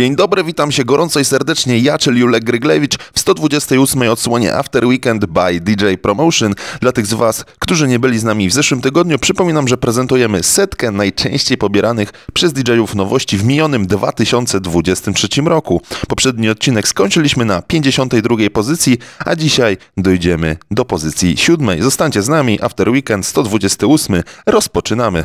Dzień dobry, witam się gorąco i serdecznie, ja, czyli Julek Gryglewicz w 128 odsłonie After Weekend by DJ Promotion. Dla tych z Was, którzy nie byli z nami w zeszłym tygodniu, przypominam, że prezentujemy setkę najczęściej pobieranych przez DJ-ów nowości w minionym 2023 roku. Poprzedni odcinek skończyliśmy na 52 pozycji, a dzisiaj dojdziemy do pozycji 7. Zostańcie z nami, After Weekend 128, rozpoczynamy.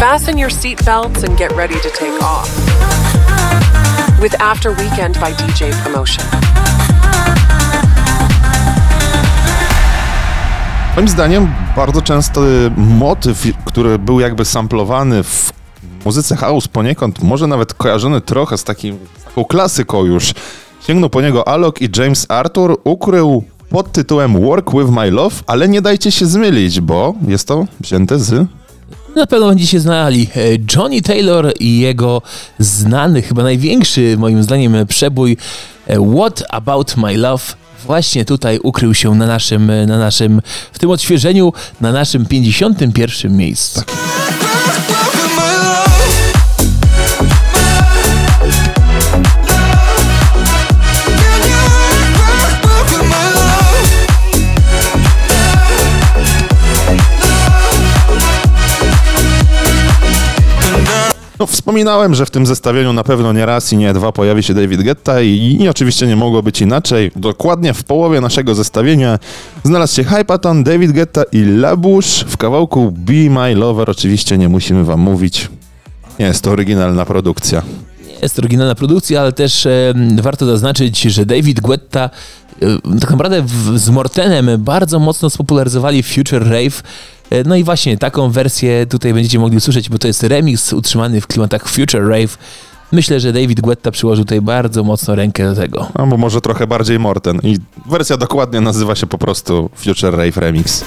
Fasten your seatbelts and get ready to take off. With After Weekend by DJ Promotion. Moim zdaniem bardzo często motyw, który był jakby samplowany w muzyce house poniekąd, może nawet kojarzony trochę z, takim, z taką klasyką już, sięgnął po niego Alok i James Arthur, ukrył pod tytułem Work With My Love, ale nie dajcie się zmylić, bo jest to wzięte z... Na pewno będziecie znali e, Johnny Taylor i jego znany, chyba największy moim zdaniem przebój e, What About My Love właśnie tutaj ukrył się na naszym, na naszym, w tym odświeżeniu, na naszym 51 miejscu. Wspominałem, że w tym zestawieniu na pewno nie raz i nie dwa pojawi się David Guetta i, i oczywiście nie mogło być inaczej. Dokładnie w połowie naszego zestawienia znalazł się Hypaton, David Guetta i Labush w kawałku Be My Lover. Oczywiście nie musimy wam mówić. Nie jest to oryginalna produkcja. Jest to oryginalna produkcja, ale też e, warto zaznaczyć, że David Guetta e, tak naprawdę w, z Mortenem bardzo mocno spopularyzowali Future Rave. E, no i właśnie taką wersję tutaj będziecie mogli usłyszeć, bo to jest remix utrzymany w klimatach Future Rave. Myślę, że David Guetta przyłożył tutaj bardzo mocno rękę do tego. Albo może trochę bardziej Morten. I wersja dokładnie nazywa się po prostu Future Rave Remix.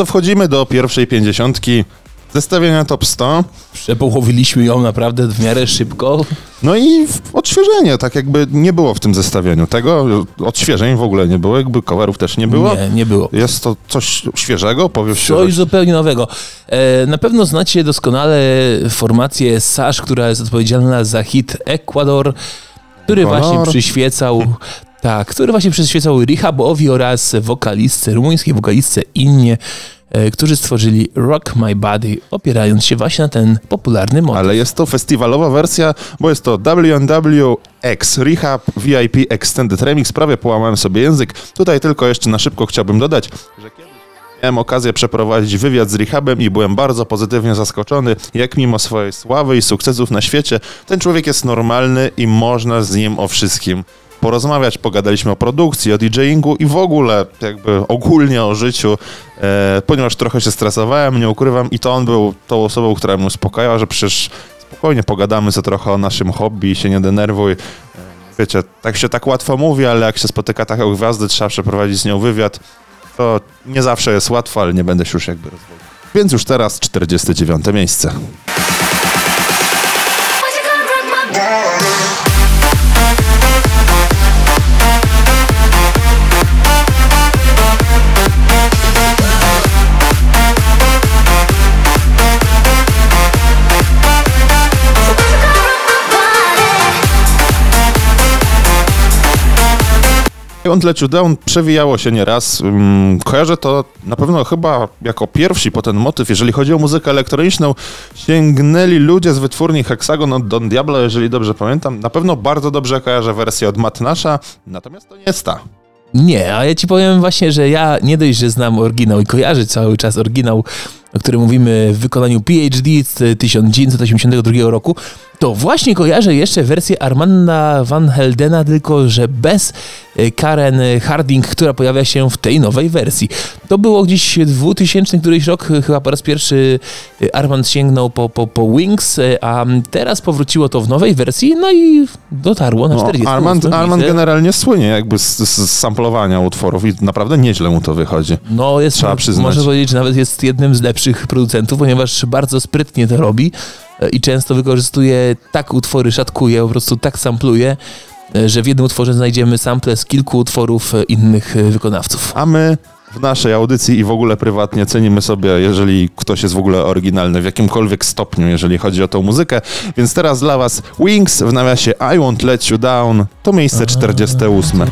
To wchodzimy do pierwszej pięćdziesiątki zestawienia Top 100. Przepołowiliśmy ją naprawdę w miarę szybko. No i odświeżenie, tak jakby nie było w tym zestawieniu tego. Odświeżeń w ogóle nie było, jakby coverów też nie było. Nie, nie było. Jest to coś świeżego, powiew Coś świeżości. zupełnie nowego. E, na pewno znacie doskonale formację Sash, która jest odpowiedzialna za hit Ecuador, który Ecuador. właśnie przyświecał. Tak, który właśnie przyświecał Rehabowi oraz wokalistce, rumuńskiej wokalistce Innie, e, którzy stworzyli Rock My Body, opierając się właśnie na ten popularny motyw. Ale jest to festiwalowa wersja, bo jest to WNW X Rehab VIP Extended Remix. Prawie połamałem sobie język. Tutaj tylko jeszcze na szybko chciałbym dodać, że kiedyś miałem okazję przeprowadzić wywiad z Rehabem i byłem bardzo pozytywnie zaskoczony, jak mimo swojej sławy i sukcesów na świecie, ten człowiek jest normalny i można z nim o wszystkim porozmawiać. Pogadaliśmy o produkcji, o DJingu i w ogóle jakby ogólnie o życiu, e, ponieważ trochę się stresowałem, nie ukrywam i to on był tą osobą, która mnie uspokajała, że przecież spokojnie pogadamy sobie trochę o naszym hobby, się nie denerwuj. E, Wiecie, tak się tak łatwo mówi, ale jak się spotyka taką gwiazdę, trzeba przeprowadzić z nią wywiad, to nie zawsze jest łatwo, ale nie będę się już jakby rozwodził. Więc już teraz 49 miejsce. Want Let You Down przewijało się nieraz. Mm, Kojarzę to na pewno chyba jako pierwsi po ten motyw, jeżeli chodzi o muzykę elektroniczną, sięgnęli ludzie z wytwórni Hexagon od Don Diablo, jeżeli dobrze pamiętam. Na pewno bardzo dobrze kojarzę wersję od Matnasza, natomiast to nie jest ta. Nie, a ja ci powiem właśnie, że ja nie dość, że znam oryginał i kojarzę cały czas oryginał, o którym mówimy w wykonaniu PhD z 1982 roku, to właśnie kojarzę jeszcze wersję Armanda Van Heldena, tylko że bez e, Karen Harding, która pojawia się w tej nowej wersji. To było gdzieś 2000 któryś rok, chyba po raz pierwszy e, Armand sięgnął po, po, po Wings, e, a teraz powróciło to w nowej wersji, no i dotarło na No, 40. Armand, Armand generalnie słynie jakby z, z, z samplowania utworów i naprawdę nieźle mu to wychodzi. No, jest, Trzeba przyznać. można powiedzieć, że nawet jest jednym z lepszych producentów, ponieważ bardzo sprytnie to robi e, i często wykorzystuje tak utwory, szatkuje, po prostu tak sampluje, e, że w jednym utworze znajdziemy sample z kilku utworów e, innych wykonawców. A my w naszej audycji i w ogóle prywatnie cenimy sobie, jeżeli ktoś jest w ogóle oryginalny w jakimkolwiek stopniu, jeżeli chodzi o tą muzykę. Więc teraz dla Was Wings w nawiasie I Won't Let You Down to miejsce 48.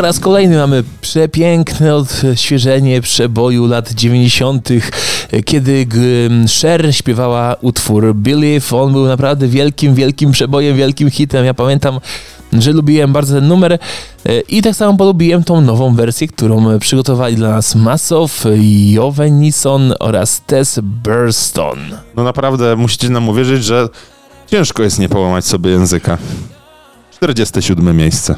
Po raz kolejny mamy przepiękne odświeżenie przeboju lat 90., e, kiedy g- Cher śpiewała utwór Believe. On był naprawdę wielkim, wielkim przebojem, wielkim hitem. Ja pamiętam, że lubiłem bardzo ten numer e, i tak samo polubiłem tą nową wersję, którą przygotowali dla nas Masow, Joven Nisson oraz Tess Burston. No naprawdę musicie nam uwierzyć, że ciężko jest nie połamać sobie języka. 47 miejsce.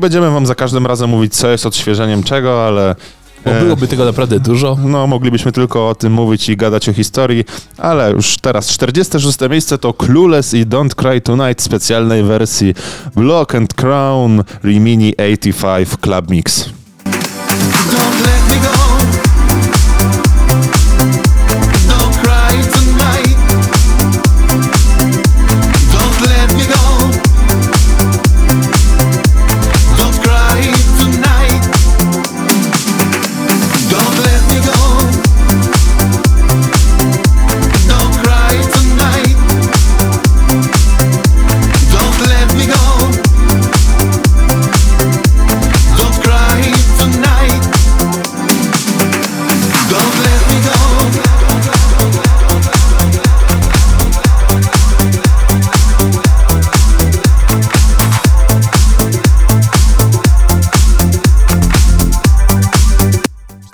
Nie będziemy Wam za każdym razem mówić, co jest odświeżeniem czego, ale... Bo e, byłoby tego naprawdę dużo. No, moglibyśmy tylko o tym mówić i gadać o historii, ale już teraz 46 miejsce to Clueless i Don't Cry Tonight specjalnej wersji Block and Crown Rimini 85 Club Mix. Don't let me go.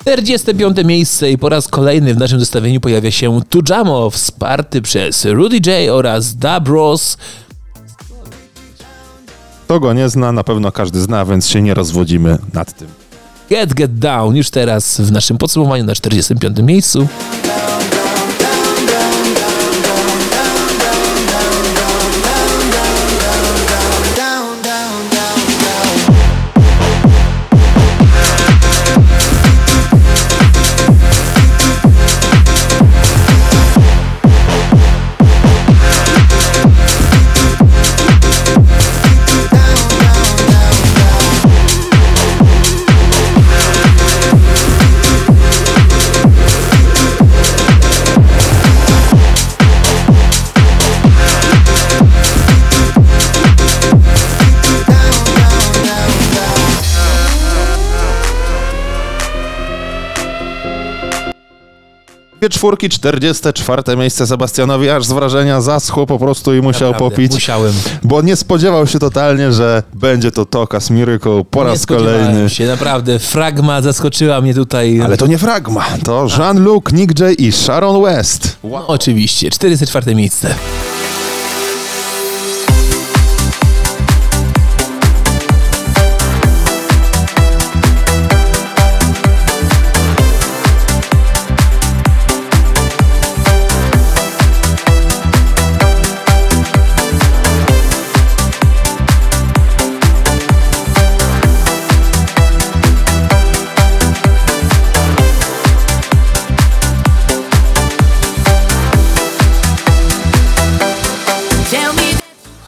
45 miejsce i po raz kolejny w naszym zestawieniu pojawia się Tujamo, wsparty przez Rudy J oraz Dabros. Kto go nie zna, na pewno każdy zna, więc się nie rozwodzimy nad tym. Get Get Down już teraz w naszym podsumowaniu na 45 miejscu. Dwie czwórki, 44 miejsce Sebastianowi, aż z wrażenia zaschło po prostu i musiał Naprawdę, popić. Musiałem. Bo nie spodziewał się totalnie, że będzie to Tokas Miracle po nie raz kolejny. się, naprawdę. Fragma zaskoczyła mnie tutaj. Ale to nie fragma, to Jean-Luc, Nick J i Sharon West. No, oczywiście, 44 miejsce.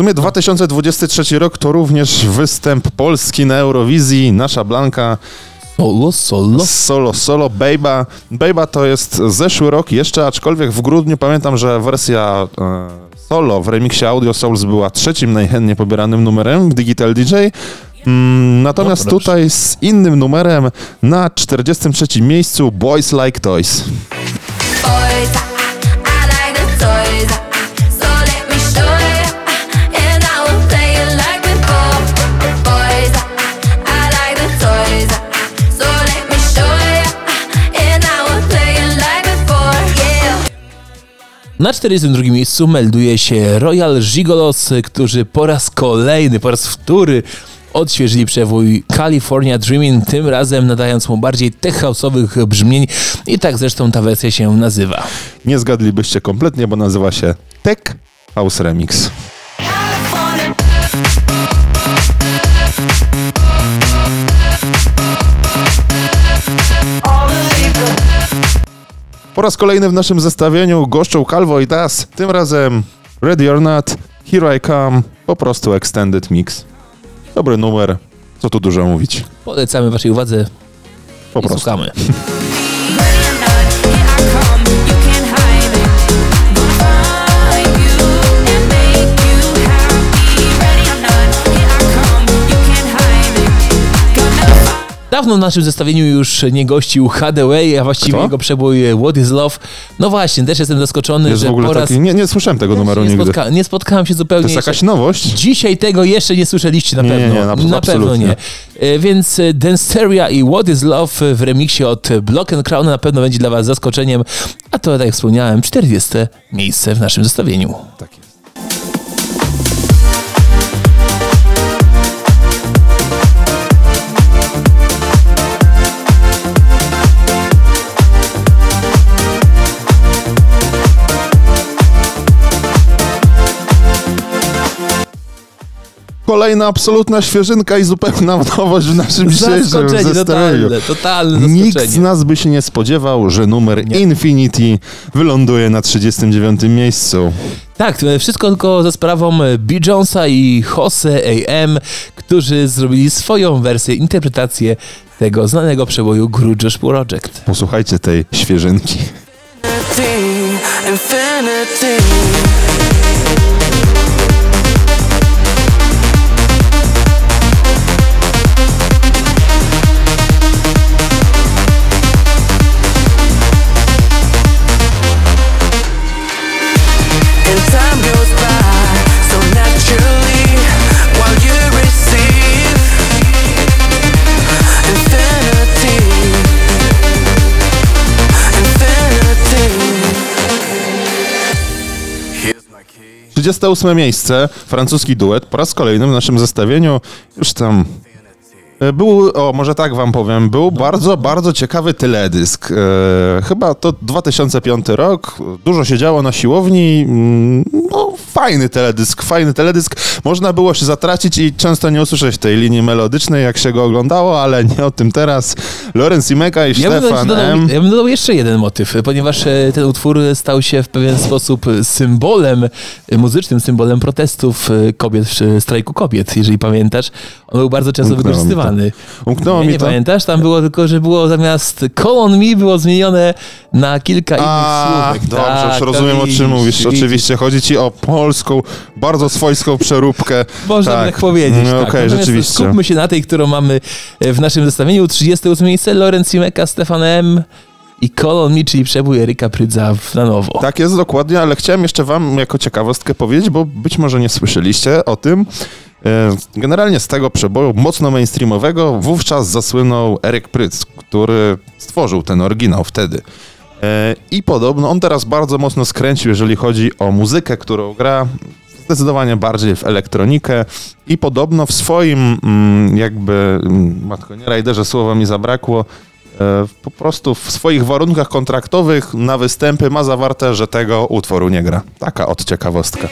Sumie 2023 rok to również występ Polski na Eurowizji. Nasza Blanka Solo, solo. Solo, solo, Bejba. Bejba to jest zeszły rok jeszcze, aczkolwiek w grudniu pamiętam, że wersja e, solo w remiksie Audio Souls była trzecim najchętniej pobieranym numerem w Digital DJ. Mm, natomiast No tutaj z innym numerem na 43 miejscu Boys Like Toys. Boys, Na 42 miejscu melduje się Royal Gigolos, którzy po raz kolejny, po raz wtóry odświeżyli przewój California Dreaming, tym razem nadając mu bardziej tech house'owych brzmień i tak zresztą ta wersja się nazywa. Nie zgadlibyście kompletnie, bo nazywa się Tech House Remix. Po raz kolejny w naszym zestawieniu goszczą Calvo i Das, tym razem Ready or Not, Here I Come, po prostu Extended Mix. Dobry numer, co tu dużo mówić, Polecamy waszej uwadze po i prostu. słuchamy. Dawno w naszym zestawieniu już nie gościł Hadaway, a właściwie Kto? jego przebój What is Love. No właśnie, też jestem zaskoczony, Jest że w ogóle po raz... taki, nie, nie słyszałem tego numeru nie, nigdy. spotka... nie spotkałem się To zupełnie jest jeszcze- jakaś nowość? Dzisiaj tego jeszcze nie słyszeliście na Nie, nie, pewno. nie, na- na pewno nie. E, Więc e, Danceria i What is Love w remiksie od Block and Crown na pewno będzie dla was zaskoczeniem. A to, tak jak wspomniałem, 40 miejsce w naszym zestawieniu. Tak jest. Kolejna absolutna świeżynka i zupełna nowość w naszym dzisiejszym zestawieniu. totalne, totalne Nikt z nas by się nie spodziewał, że numer Nie. Infinity wyląduje na 39 miejscu. Tak, e, wszystko tylko za sprawą e, B. Jonesa i Jose AM, którzy zrobili swoją wersję, interpretację tego znanego przeboju Grudge Project. Posłuchajcie tej świeżynki. Infinity. And 28 miejsce, francuski duet, po raz kolejny w naszym zestawieniu, już tam e, był, o może tak wam powiem, był no. bardzo, bardzo ciekawy teledysk. E, chyba to 2005 rok, dużo się działo na siłowni, mm, no fajny teledysk, fajny teledysk. Można było się zatracić i często nie usłyszeć tej linii melodycznej, jak się go oglądało, ale nie o tym teraz. Lorenz Imeka i Ja Stefan dodał, M. ja bym dodał jeszcze jeden motyw, ponieważ e, ten utwór stał się w pewien sposób symbolem, e, muzycznym symbolem protestów e, kobiet, strajku kobiet, jeżeli pamiętasz. On był bardzo często Umknęło mi to. wykorzystywany. Umknęło nie, mi nie to. pamiętasz? Tam było tylko, że było zamiast call on me było zmienione na kilka innych A, słówek. dobrze, Tak, już rozumiem o czym mówisz. widzisz. Oczywiście chodzi ci o polską, bardzo swojską przeróbkę. Można tak, tak powiedzieć. No, tak. Natomiast rzeczywiście. Skupmy się na tej, którą mamy e, w naszym zestawieniu. 38 miejsce Lorenz Simeka, Stefan M. i Colon Me, czyli przebój Eryka Prydza na nowo. Tak jest dokładnie, ale chciałem jeszcze wam jako ciekawostkę powiedzieć, bo być może nie słyszeliście o tym. E, Generalnie z tego przeboju mocno mainstreamowego wówczas zasłynął Eryk Pryc, który stworzył ten oryginał wtedy. E, I podobno on teraz bardzo mocno skręcił, jeżeli chodzi o muzykę, którą gra, zdecydowanie bardziej w elektronikę i podobno w swoim mm, jakby, mm, matko, nie rajderze słowa mi zabrakło, e, po prostu w swoich warunkach kontraktowych na występy ma zawarte, że tego utworu nie gra. Taka od ciekawostka.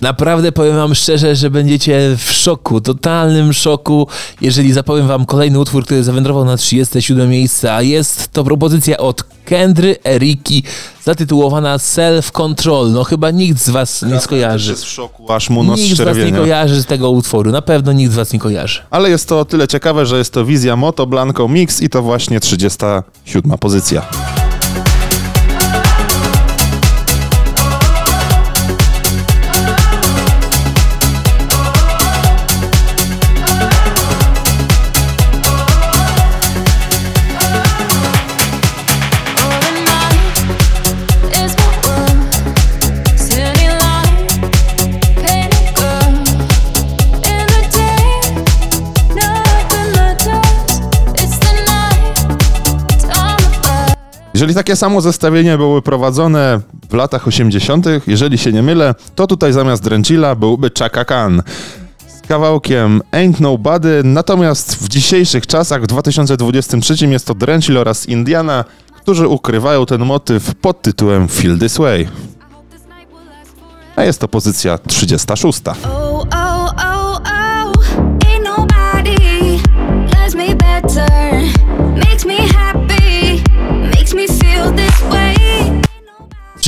Naprawdę powiem wam szczerze, że będziecie w szoku, totalnym szoku, jeżeli zapowiem wam kolejny utwór, który zawędrował na 37 miejsce, a jest to propozycja od Kendry Eriki zatytułowana Self Control. No chyba nikt z was nie skojarzy. Jest w szoku, aż mu nos Nikt z was nie kojarzy z tego utworu, na pewno nikt z was nie kojarzy. Ale jest to o tyle ciekawe, że jest to wizja Moto Blanco Mix i to właśnie 37 pozycja. Jeżeli takie samo zestawienie były prowadzone w latach 80., jeżeli się nie mylę, to tutaj zamiast Drenchilla byłby Chaka Khan z kawałkiem Ain't Nobody, natomiast w dzisiejszych czasach, w 2023 jest to Drenchill oraz Indiana, którzy ukrywają ten motyw pod tytułem Feel This Way. A jest to pozycja 36.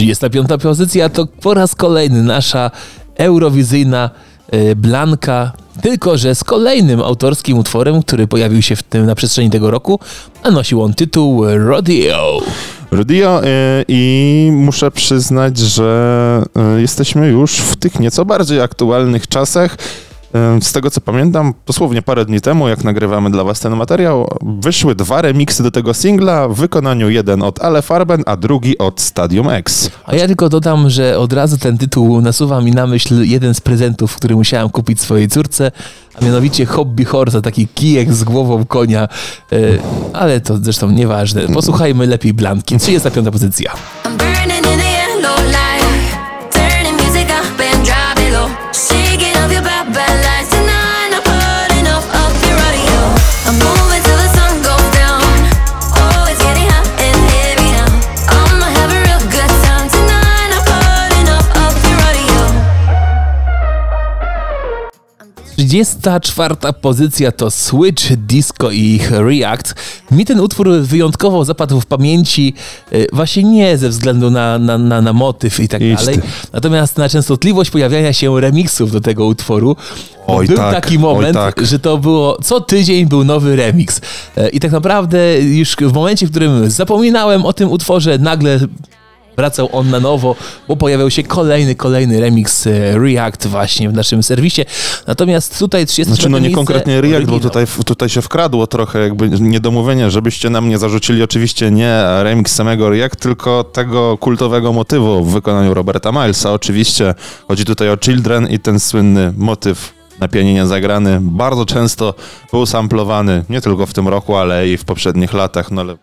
35 pozycja to po raz kolejny nasza eurowizyjna e, Blanka, tylko że z kolejnym autorskim utworem, który pojawił się w tym na przestrzeni tego roku, a nosił on tytuł Rodeo. Rudio y, i muszę przyznać, że y, jesteśmy już w tych nieco bardziej aktualnych czasach. Z tego co pamiętam, dosłownie parę dni temu, jak nagrywamy dla Was ten materiał, wyszły dwa remiksy do tego singla w wykonaniu jeden od Ale Farben, a drugi od Stadium X. A ja tylko dodam, że od razu ten tytuł nasuwa mi na myśl jeden z prezentów, który musiałem kupić swojej córce, a mianowicie Hobby Horse, taki kijek z głową konia, e, ale to zresztą nieważne. Posłuchajmy lepiej Blanki. 35 pozycja. 34 pozycja to Switch, Disco i React. Mi ten utwór wyjątkowo zapadł w pamięci e, właśnie nie ze względu na, na, na, na motyw i tak Idź dalej, ty. natomiast na częstotliwość pojawiania się remixów do tego utworu. Oj był tak, taki oj moment, tak. że to było co tydzień był nowy remix. E, I tak naprawdę już w momencie, w którym zapominałem o tym utworze, nagle wracał on na nowo, bo pojawiał się kolejny, kolejny remix e, React właśnie w naszym serwisie. Natomiast tutaj 30 Znaczy, no nie konkretnie React, bo tutaj, tutaj się wkradło trochę jakby niedomówienie, żebyście nam nie zarzucili oczywiście nie remix samego React, tylko tego kultowego motywu w wykonaniu Roberta Milesa. Oczywiście chodzi tutaj o Children i ten słynny motyw na pianinie zagrany bardzo często był samplowany, nie tylko w tym roku, ale i w poprzednich latach, no ale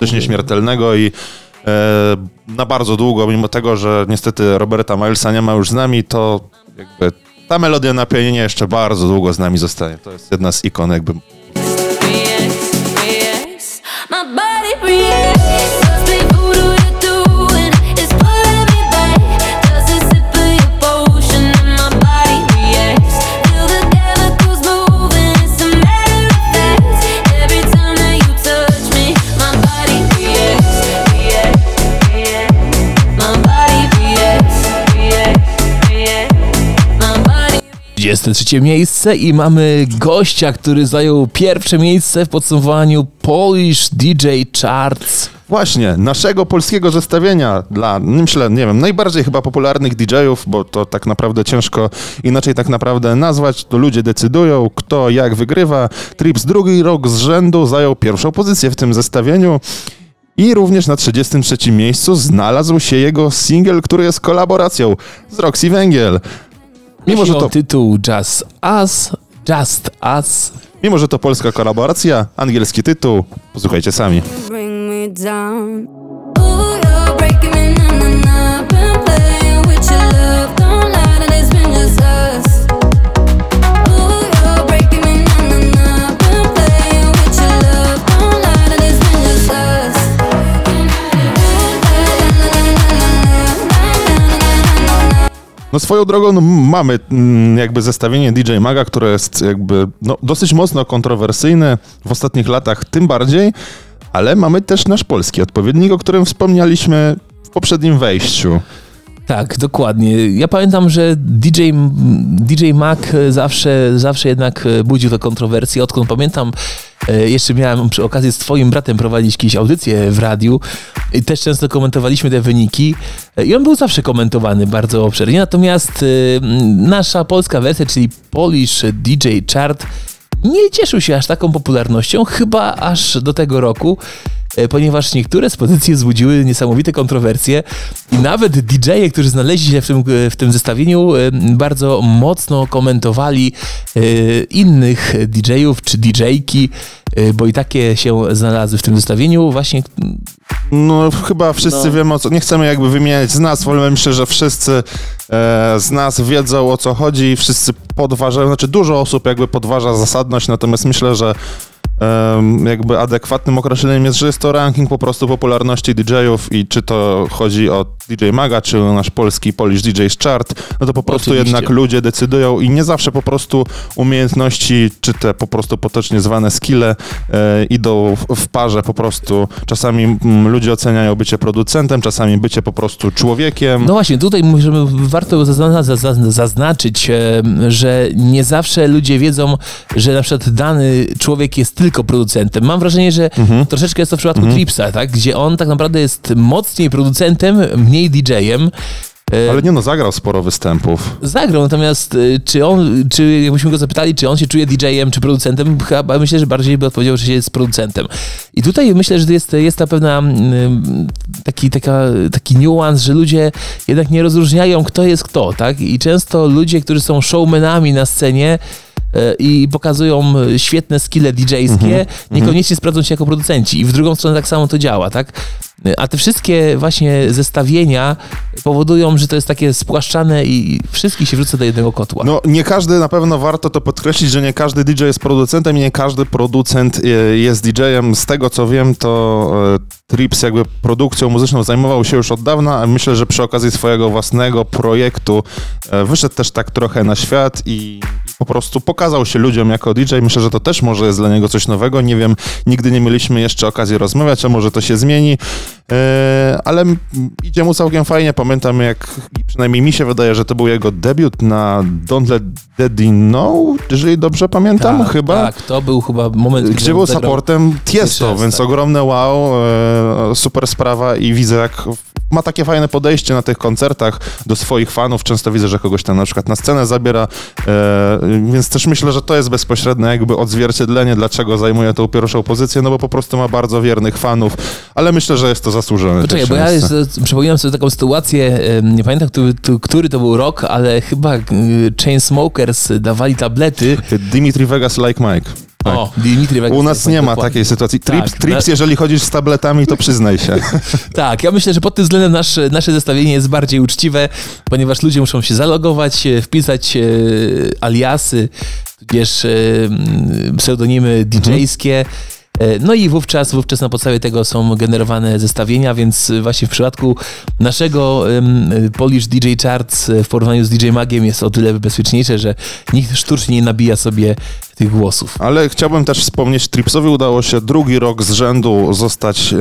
coś nieśmiertelnego i na bardzo długo, mimo tego, że niestety Roberta Milesa nie ma już z nami, to jakby ta melodia na pianinie jeszcze bardzo długo z nami zostanie. To jest jedna z ikon jakby. My body 23 miejsce i mamy gościa, który zajął pierwsze miejsce w podsumowaniu Polish DJ Charts. Właśnie, naszego polskiego zestawienia dla, myślę, nie wiem, najbardziej chyba popularnych DJ-ów, bo to tak naprawdę ciężko inaczej tak naprawdę nazwać, to ludzie decydują, kto jak wygrywa. Trips drugi rok z rzędu zajął pierwszą pozycję w tym zestawieniu. I również na 33 miejscu znalazł się jego singiel, który jest kolaboracją z Roxy Węgiel. Mimo, że to, tytuł Just Us, Just Us. mimo, że to polska kolaboracja, angielski tytuł, posłuchajcie sami. bring me down. Ooh, No swoją drogą no, mamy mm, jakby zestawienie DJ Maga, które jest jakby no, dosyć mocno kontrowersyjne w ostatnich latach, tym bardziej, ale mamy też nasz polski odpowiednik, o którym wspomnialiśmy w poprzednim wejściu. Tak, dokładnie. Ja pamiętam, że DJ, DJ Mac zawsze, zawsze jednak e, budził te kontrowersje. Odkąd pamiętam, e, jeszcze miałem przy okazji z twoim bratem prowadzić jakieś audycje w radiu i też często komentowaliśmy te wyniki e, i on był zawsze komentowany bardzo obszernie. Natomiast e, nasza polska wersja, czyli Polish DJ Chart, nie cieszył się aż taką popularnością, chyba aż do tego roku, e, ponieważ niektóre z pozycji wzbudziły niesamowite kontrowersje i nawet DJ-e, którzy znaleźli się w tym, e, w tym zestawieniu, e, bardzo mocno komentowali e, innych DJ-ów czy DJ-ki, e, bo i takie się znalazły w tym zestawieniu. Właśnie No chyba wszyscy wiemy o co, nie chcemy jakby wymieniać z nazw, ale myślę, że wszyscy e, z nas wiedzą o co chodzi, wszyscy podważają, znaczy dużo osób jakby podważa zasadność, natomiast myślę, że jakby adekwatnym określeniem jest, że jest to ranking po prostu popularności DJ-ów i czy to chodzi o DJ Maga, czy o nasz polski Polish DJ's Chart, no to po prostu Oczywiście. jednak ludzie decydują i nie zawsze po prostu umiejętności, czy te po prostu potocznie zwane skille e, idą w, w parze po prostu. Czasami mm, ludzie oceniają bycie producentem, czasami bycie po prostu człowiekiem. No właśnie, tutaj możemy, warto zazna, zazna, zaznaczyć, e, że nie zawsze ludzie wiedzą, że na przykład dany człowiek jest tylko producentem. Mam wrażenie, że troszeczkę jest to w przypadku Tripsa, tak? gdzie on tak naprawdę jest mocniej producentem, mniej DJ-em. E, Ale nie no, zagrał sporo występów. Zagrał, natomiast y, czy on, czy jakbyśmy go zapytali, czy on się czuje DJ-em, czy producentem, chyba myślę, że bardziej by odpowiedział, że się jest producentem. I tutaj myślę, że jest, jest ta pewna taki, taka, taki niuans, że ludzie jednak nie rozróżniają, kto jest kto, tak? I często ludzie, którzy są showmanami na scenie, e, i pokazują świetne skille DJ-skie, niekoniecznie sprawdzą się jako producenci. I w drugą stronę tak samo to działa, tak? A te wszystkie właśnie zestawienia powodują, że to jest takie spłaszczane i wszystkich się wrzuca do jednego kotła. No nie każdy, na pewno warto to podkreślić, że nie każdy DJ jest producentem i nie każdy producent e, jest DJ-em. Z tego co wiem, to e, Trips jakby produkcją muzyczną zajmował się już od dawna, a myślę, że przy okazji swojego własnego projektu e, wyszedł też tak trochę na świat i po prostu pokazał się ludziom jako DJ. Myślę, że to też może jest dla niego coś nowego. Nie wiem, nigdy nie mieliśmy jeszcze okazji rozmawiać, a może to się zmieni. E, ale idzie mu całkiem fajnie. Pamiętam, jak przynajmniej mi się wydaje, że to był jego debiut na Don't Let Daddy Know, jeżeli dobrze pamiętam, tak, chyba. Tak, to był chyba moment, Gdzie kiedy był supportem Tiesto, więc tak. ogromne wow, e, super sprawa i widzę jak ma takie fajne podejście na tych koncertach do swoich fanów. Często widzę, że kogoś tam na przykład na scenę zabiera, e, więc też myślę, że to jest bezpośrednie jakby odzwierciedlenie, dlaczego zajmuje tą pierwszą pozycję, no bo po prostu ma bardzo wiernych fanów, ale myślę, że jest to zasłużone. Poczekaj, bo ja jest, przypominam sobie taką sytuację, nie pamiętam, który, który to był rok, ale chyba y, Chainsmokers dawali tablety. Dimitri Vegas like Mike. Tak. O, Dimitri. U nas nie ma dokładnie. takiej sytuacji. Trips, Tak, trips na- jeżeli chodzisz z tabletami, to przyznaj się. Tak, ja myślę, że pod tym względem nasze, nasze zestawienie jest bardziej uczciwe, ponieważ ludzie muszą się zalogować, e, wpisać e, aliasy, tudzież e, pseudonimy DJ-skie. E, No i wówczas, wówczas na podstawie tego są generowane zestawienia, więc właśnie w przypadku naszego Polish DJ Charts w porównaniu z DJ Magiem jest o tyle bezpieczniejsze, że nikt sztucznie nie nabija sobie tych głosów. Ale chciałbym też wspomnieć, Tripsowi udało się drugi rok z rzędu zostać,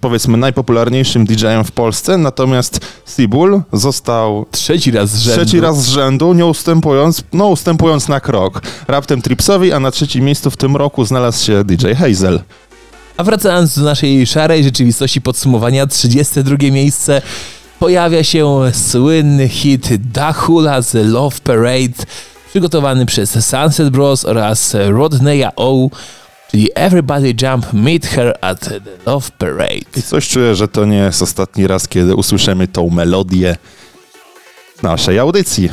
powiedzmy, najpopularniejszym DJ-em w Polsce, natomiast Seabull został Trzeci raz z rzędu. trzeci raz z rzędu, nie ustępując, no ustępując na krok. Raptem Tripsowi, a na trzecim miejscu w tym roku znalazł się DJ Hazel. A wracając do naszej szarej rzeczywistości podsumowania, 32 miejsce pojawia się słynny hit Da Hula z Love Parade, przygotowany przez Sunset Bros oraz Rodneya O, czyli Everybody Jump Meet Her at the Love Parade. I coś czuję, że to nie jest ostatni raz, kiedy usłyszymy tą melodię naszej audycji.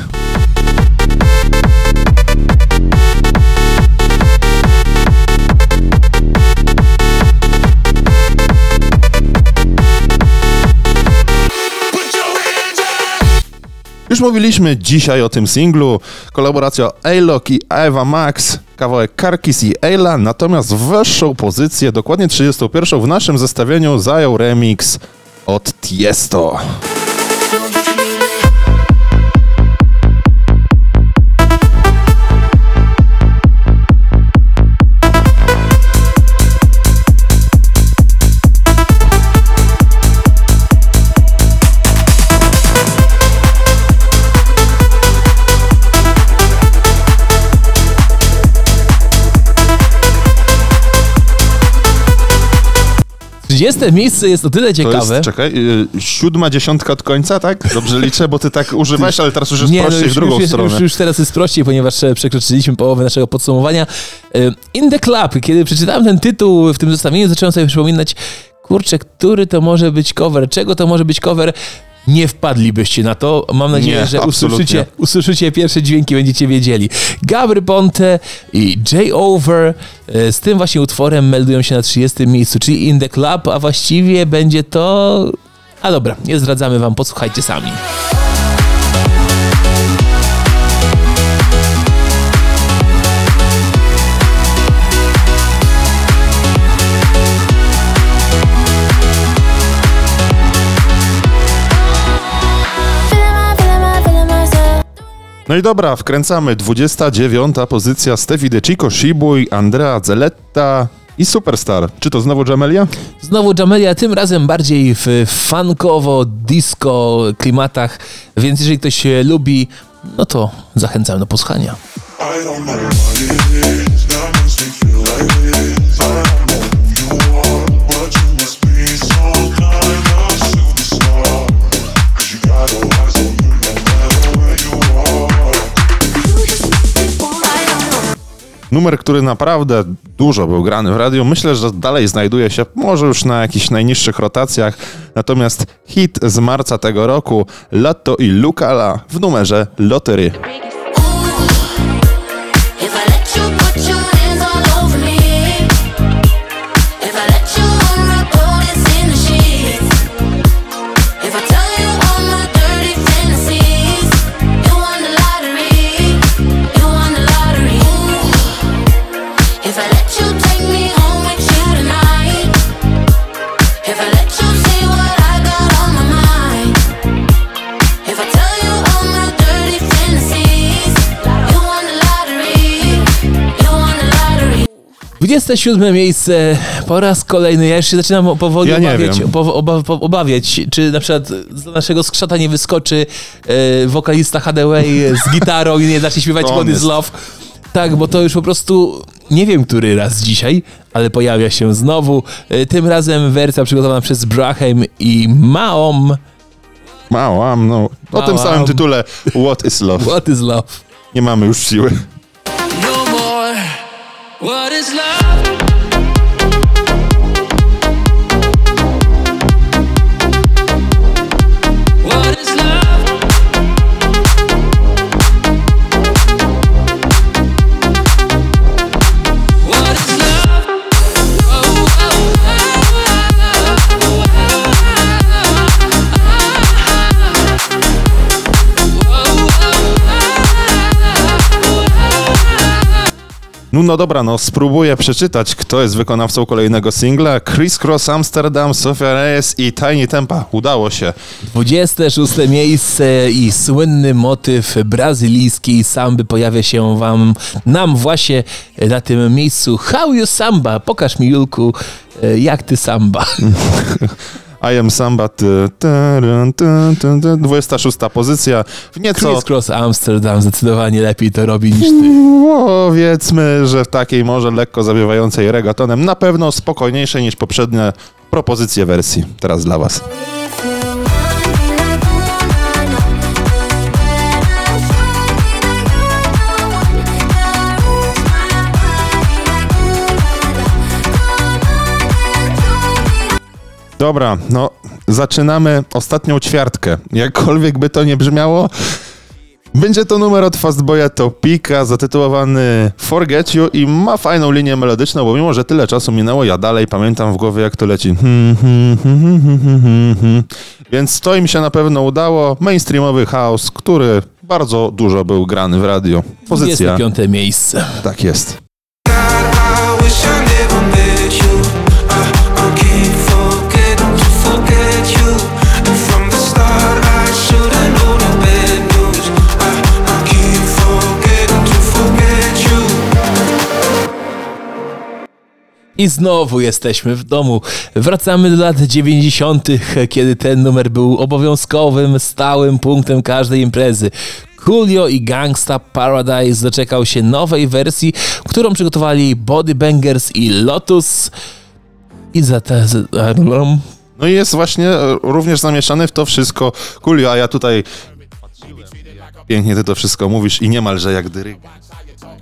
Mówiliśmy dzisiaj o tym singlu, kolaboracja Alok i Eva Max, kawałek Karkis i Ayla, natomiast wyższą pozycję, dokładnie 31 w naszym zestawieniu zajął remix od Tiesto. 30 miejsce jest o tyle ciekawe. jest, czekaj, y, siódma dziesiątka od końca, tak? Dobrze liczę, bo ty tak używałeś, ale teraz już jest no prościej już, w drugą już, stronę. Już, już teraz jest prościej, ponieważ e, przekroczyliśmy połowę naszego podsumowania. E, In the Club, kiedy przeczytałem ten tytuł w tym zestawieniu, zacząłem sobie przypominać, kurczę, który to może być cover, czego to może być cover. Nie wpadlibyście na to. Mam nadzieję, Nie, że absolutnie. usłyszycie, usłyszycie pierwsze dźwięki, będziecie wiedzieli. Gabry Ponte i Jay Over e, z tym właśnie utworem meldują się na 30 miejscu, czyli In the Club, a właściwie będzie to... A dobra, nie zdradzamy wam, posłuchajcie sami. No i dobra, wkręcamy. 29 pozycja Steffi De Chico, Shibuy, Andrea Zelletta i Superstar. Czy to znowu Jamelia? Znowu Jamelia, tym razem bardziej w funkowo, disco klimatach, więc jeżeli ktoś się lubi, no to zachęcam do posłuchania. I don't know what it is Numer, który naprawdę dużo był grany w radiu. Myślę, że dalej znajduje się może już na jakichś najniższych rotacjach. Natomiast hit z marca tego roku Lotto i Lucala w numerze Lotery. 27 miejsce po raz kolejny. Ja już się zaczynam powoli Ja obawiać, wiem. po, oba, po, obawiać, czy na przykład z naszego skrzata nie wyskoczy e, wokalista Hadaway z gitarą i nie zacznie śpiewać God is. Love. Tak, bo to już po prostu nie wiem, który raz dzisiaj, ale pojawia się znowu. E, tym razem wersja przygotowana przez Braham i Maom. Małam, no. O tym samym tytule What is Love. What is love? Nie mamy już siły. No more. What is love? No, dobra, no spróbuję przeczytać, kto jest wykonawcą kolejnego singla. Chris Cross Amsterdam, Sofia Reyes i Tiny Tempa. Udało się. 26 miejsce i słynny motyw brazylijskiej samby pojawia się wam nam właśnie na tym miejscu. How you samba? Pokaż mi Julku, e, jak ty samba. I am Samba. Ty, ty, ty, ty, ty. 26 pozycja. W nieco Chris Cross Amsterdam zdecydowanie lepiej to robi niż ty. powiedzmy, że w takiej może lekko zawiewającej regatonem na pewno spokojniejszej niż poprzednie propozycje wersji. Teraz dla was. Dobra, no zaczynamy ostatnią ćwiartkę. Jakkolwiek by to nie brzmiało, będzie to numer od Fastboya Topika zatytułowany Forget You i ma fajną linię melodyczną, bo mimo, że tyle czasu minęło, ja dalej pamiętam w głowie jak to leci. Hmm, hmm, hmm. Więc to im się na pewno udało. Mainstreamowy house, który bardzo dużo był grany w radio. Pozycja. 25 miejsce. Tak jest. I znowu jesteśmy w domu. Wracamy do lat 90., kiedy ten numer był obowiązkowym, stałym punktem każdej imprezy. Coolio i Gangsta Paradise doczekał się nowej wersji, którą przygotowali Body Bangers i Lotus. I za te... No i jest właśnie e, również zamieszany w to wszystko Kulio, a ja tutaj pięknie ty to wszystko mówisz i niemalże jak dyrygent.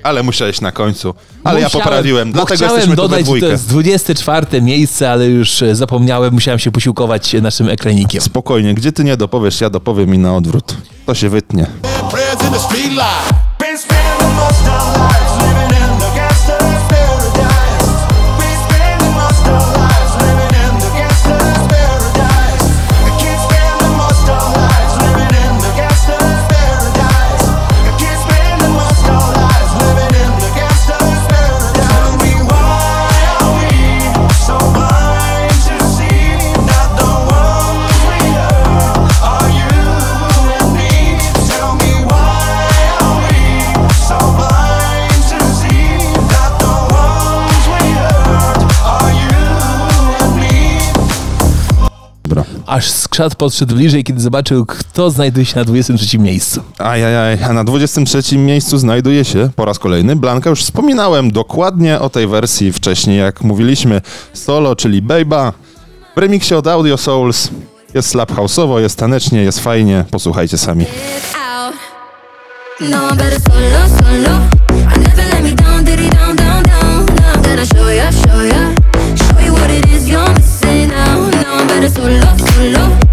Ale musiałeś na końcu. Ale ja Musiałem- poprawiłem, bo dlatego chciałem jesteśmy tu we dodać, to dwójkę. jest 24 miejsce, ale już e, zapomniałem, musiałem się posiłkować naszym ekranikiem. Spokojnie, gdzie ty nie dopowiesz, ja dopowiem i na odwrót. To się wytnie. Aż skrzat podszedł bliżej, kiedy zobaczył, kto znajduje się na 23 miejscu. Ajajaj, a na 23 miejscu znajduje się po raz kolejny Blanka. Już wspominałem dokładnie o tej wersji wcześniej, jak mówiliśmy. Solo, czyli Babe'a. W remiksie od Audio Souls. Jest slap house'owo, jest tanecznie, jest fajnie. Posłuchajcie sami. No, better solo, solo. I never let me down, did it down, down, down. I'm gonna show ya, show ya. Show out. No, I'm better solo, solo.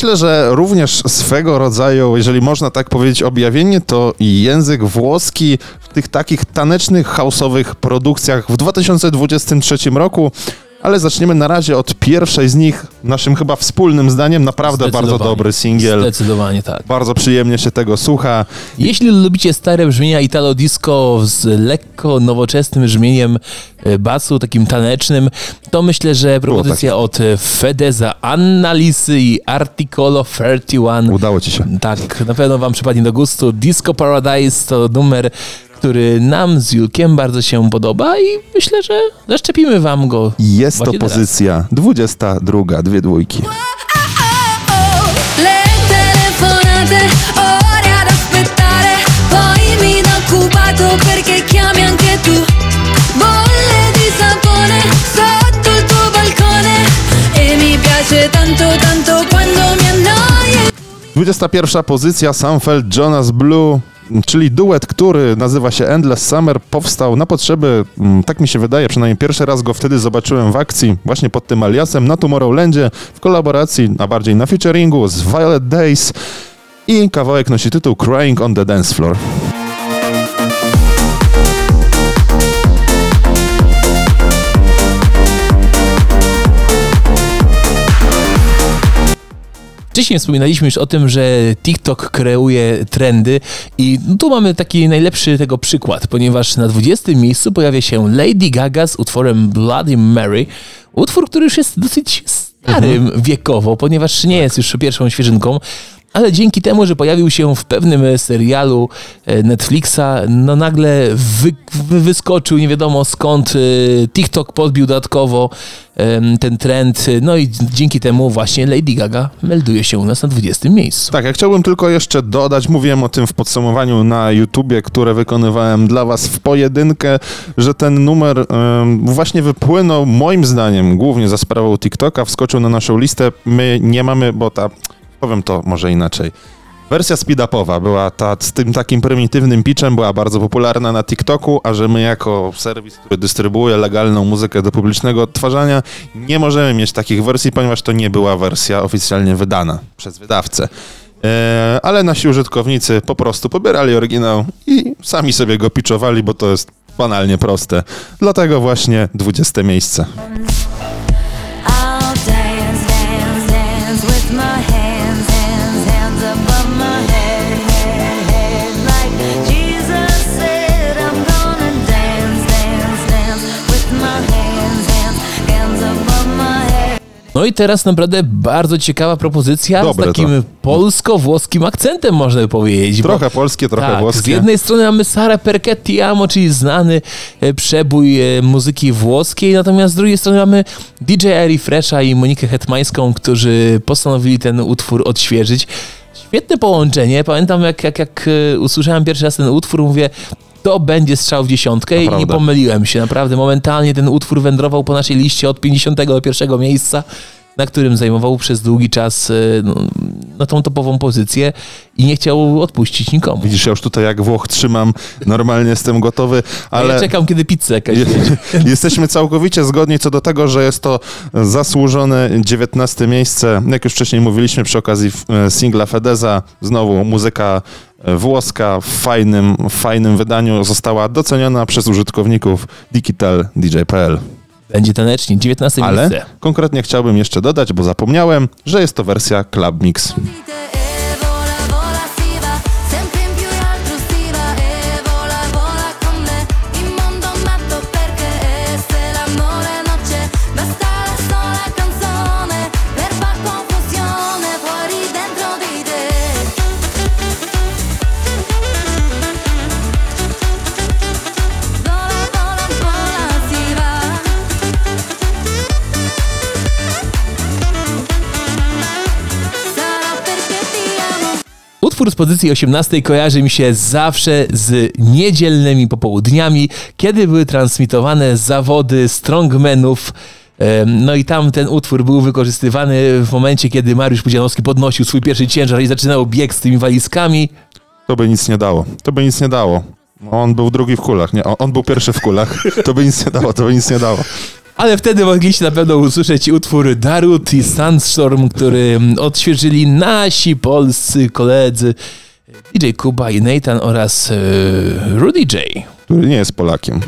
Myślę, że również swego rodzaju, jeżeli można tak powiedzieć, objawienie to język włoski w tych takich tanecznych, houseowych produkcjach w 2023 roku. Ale zaczniemy na razie od pierwszej z nich, naszym chyba wspólnym zdaniem, naprawdę bardzo dobry singiel. Zdecydowanie tak. Bardzo przyjemnie się tego słucha. Jeśli lubicie stare brzmienia Italo Disco z lekko nowoczesnym brzmieniem e, basu, takim tanecznym, to myślę, że propozycja od e, Fedeza, Annalisy i Articolo 31 Udało ci się. Tak, na pewno wam przypadnie do gustu. Disco Paradise to numer, który nam z Julkiem bardzo się podoba i myślę, że zaszczepimy wam go. Jest to właśnie teraz. pozycja 22, dwie dwójki. Annoio 21 pozycja Samfeld Jonas Blue, czyli duet, który nazywa się Endless Summer, powstał na potrzeby, mm, tak mi się wydaje, przynajmniej pierwszy raz go wtedy zobaczyłem w akcji, właśnie pod tym aliasem na Tomorrowlandzie, w kolaboracji, a bardziej na featuringu z Violet Days i kawałek nosi tytuł Crying on the Dance Floor. Wcześniej wspominaliśmy już o tym, że TikTok kreuje trendy i tu mamy taki najlepszy tego przykład, ponieważ na 20 miejscu pojawia się Lady Gaga z utworem Bloody Mary. Utwór, który już jest dosyć starym wiekowo, ponieważ nie jest już pierwszą świeżynką, ale dzięki temu, że pojawił się w pewnym serialu e, Netflixa, no nagle wy, wy, wyskoczył nie wiadomo skąd, e, TikTok podbił dodatkowo ten trend, no i dzięki temu właśnie Lady Gaga melduje się u nas na 20 miejscu. Tak, ja chciałbym tylko jeszcze dodać, mówiłem o tym w podsumowaniu na YouTubie, które wykonywałem dla was w pojedynkę, że ten numer właśnie wypłynął moim zdaniem głównie za sprawą TikToka, wskoczył na naszą listę. My nie mamy, bo ta, powiem to może inaczej. Wersja speed-upowa była ta z tym takim prymitywnym pitchem, była bardzo popularna na TikToku, a że my jako serwis, który dystrybuuje legalną muzykę do publicznego odtwarzania, nie możemy mieć takich wersji, ponieważ to nie była wersja oficjalnie wydana przez wydawcę. E, ale nasi użytkownicy po prostu pobierali oryginał i sami sobie go pitchowali, bo to jest banalnie proste. Dlatego właśnie 20 miejsce. No i teraz naprawdę bardzo ciekawa propozycja Dobre z takim polsko-włoskim akcentem, można by powiedzieć. bo- Trochę polskie, trochę tak, włoskie. Z jednej strony mamy Sara Perchetti Amo, czyli znany e, przebój e, muzyki włoskiej, natomiast z drugiej strony mamy DJ Eri Fresha i Monikę Hetmańską, którzy postanowili ten utwór odświeżyć. Świetne połączenie. Pamiętam, jak, jak, jak e, usłyszałem pierwszy raz ten utwór, mówię, to będzie strzał w dziesiątkę i nie Naprawdę. pomyliłem się. Naprawdę momentalnie ten utwór wędrował po naszej liście od 51 miejsca, na którym zajmował przez długi czas e, no, no, tą topową pozycję i nie chciał odpuścić nikomu. Widzisz, ja już tutaj jak Włoch trzymam, normalnie jestem gotowy, Ale... Ja czekam, kiedy pizza jakaś je- jesteśmy całkowicie zgodni co do tego, że jest to zasłużone 19 miejsce. Jak już wcześniej mówiliśmy przy okazji e, singla Fedeza, znowu muzyka e, włoska w fajnym, w fajnym wydaniu została doceniona przez użytkowników Digital DJ.pl. Będzie tanecznie, 19 Ale miejsce. konkretnie chciałbym jeszcze dodać, bo zapomniałem, że jest to wersja Club Mix. Utwór z pozycji 18 kojarzy mi się zawsze z niedzielnymi popołudniami, kiedy były transmitowane zawody strongmenów. No i tam ten utwór był wykorzystywany w momencie, kiedy Mariusz Pudzianowski podnosił swój pierwszy ciężar i zaczynał bieg z tymi walizkami. To by nic nie dało. To by nic nie dało. On był drugi w kulach, nie? On, on był pierwszy w kulach. To by nic nie dało, to by nic nie dało. Ale wtedy mogliście na pewno usłyszeć utwór Darut i Sandstorm, który mm, odświeżyli nasi polscy koledzy DJ Kuba i Nathan oraz e, Rudy J. Który nie jest Polakiem.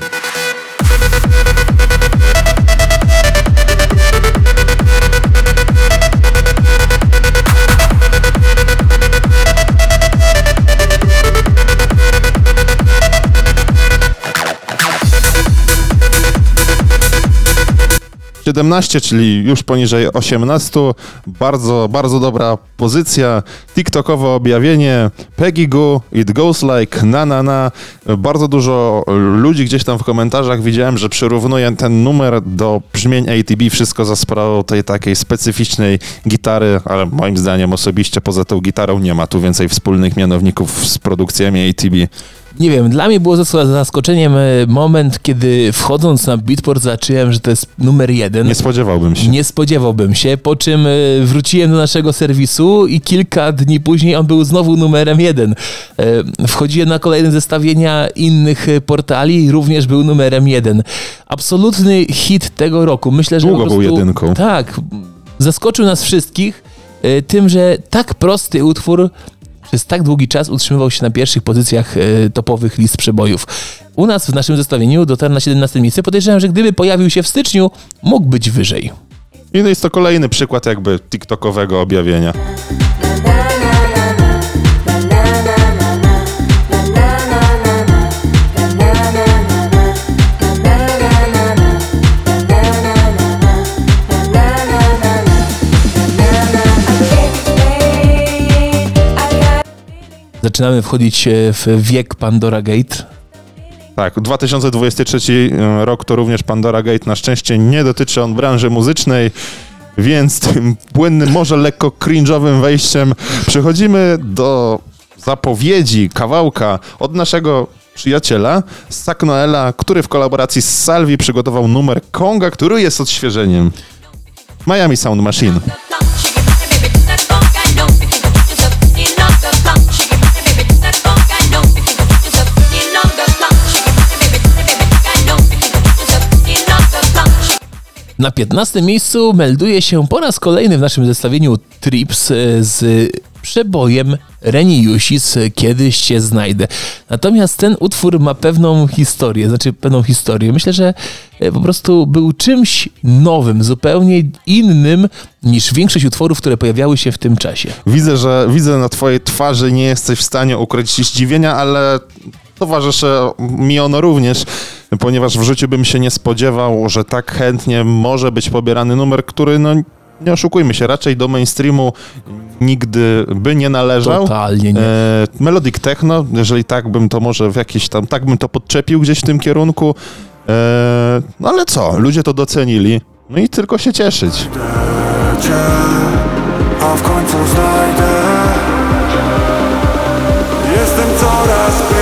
Siedemnaście, czyli już poniżej 18. Bardzo, bardzo dobra pozycja. TikTokowe objawienie. Peggy Goo, It Goes Like Na Na Na. Bardzo dużo ludzi gdzieś tam w komentarzach widziałem, że przyrównuje ten numer do brzmień ATB. Wszystko za sprawą tej takiej specyficznej gitary, ale moim zdaniem osobiście poza tą gitarą nie ma tu więcej wspólnych mianowników z produkcjami ATB. Nie wiem, dla mnie było zas- zaskoczeniem e, moment, kiedy wchodząc na Beatport zacząłem, że to jest numer jeden. Nie spodziewałbym się. Nie spodziewałbym się, po czym e, wróciłem do naszego serwisu i kilka dni później on był znowu numerem jeden. E, Wchodziłem na kolejne zestawienia innych portali i również był numerem jeden. Absolutny hit tego roku. Myślę, że Długo po był prostu, jedynką. Tak, zaskoczył nas wszystkich tym, że tak prosty utwór przez tak długi czas utrzymywał się na pierwszych pozycjach e, topowych list przebojów. U nas w naszym zestawieniu dotarł na 17 miejsce. Podejrzewam, że gdyby pojawił się w styczniu, mógł być wyżej. I jest to kolejny przykład jakby TikTokowego objawienia. Zaczynamy wchodzić e, w wiek Pandora Gate. Tak, 2023 rok to również Pandora Gate. Na szczęście nie dotyczy on branży muzycznej, więc tym płynnym, może lekko cringe'owym wejściem przechodzimy do zapowiedzi kawałka od naszego przyjaciela Sak Noela, który w kolaboracji z Salvi przygotował numer Konga, który jest odświeżeniem Miami Sound Machine. Na 15 miejscu melduje się po raz kolejny w naszym zestawieniu Trips e, z przebojem Reniusis Kiedyś Cię znajdę. Natomiast ten utwór ma pewną historię, znaczy pewną historię. Myślę, że e, po prostu był czymś nowym, zupełnie innym niż większość utworów, które pojawiały się w tym czasie. Widzę, że widzę na twojej twarzy, nie jesteś w stanie ukryć zdziwienia, ale towarzyszy mi ono również, ponieważ w życiu bym się nie spodziewał, że tak chętnie może być pobierany numer, który no nie oszukujmy się, raczej do mainstreamu nigdy by nie należał. Totalnie nie. E, melodic techno, jeżeli tak bym to może w jakiś tam, tak bym to podczepił gdzieś w tym kierunku. E, no ale co, ludzie to docenili. No i tylko się cieszyć. cię, a w końcu znajdę Jestem coraz bliżej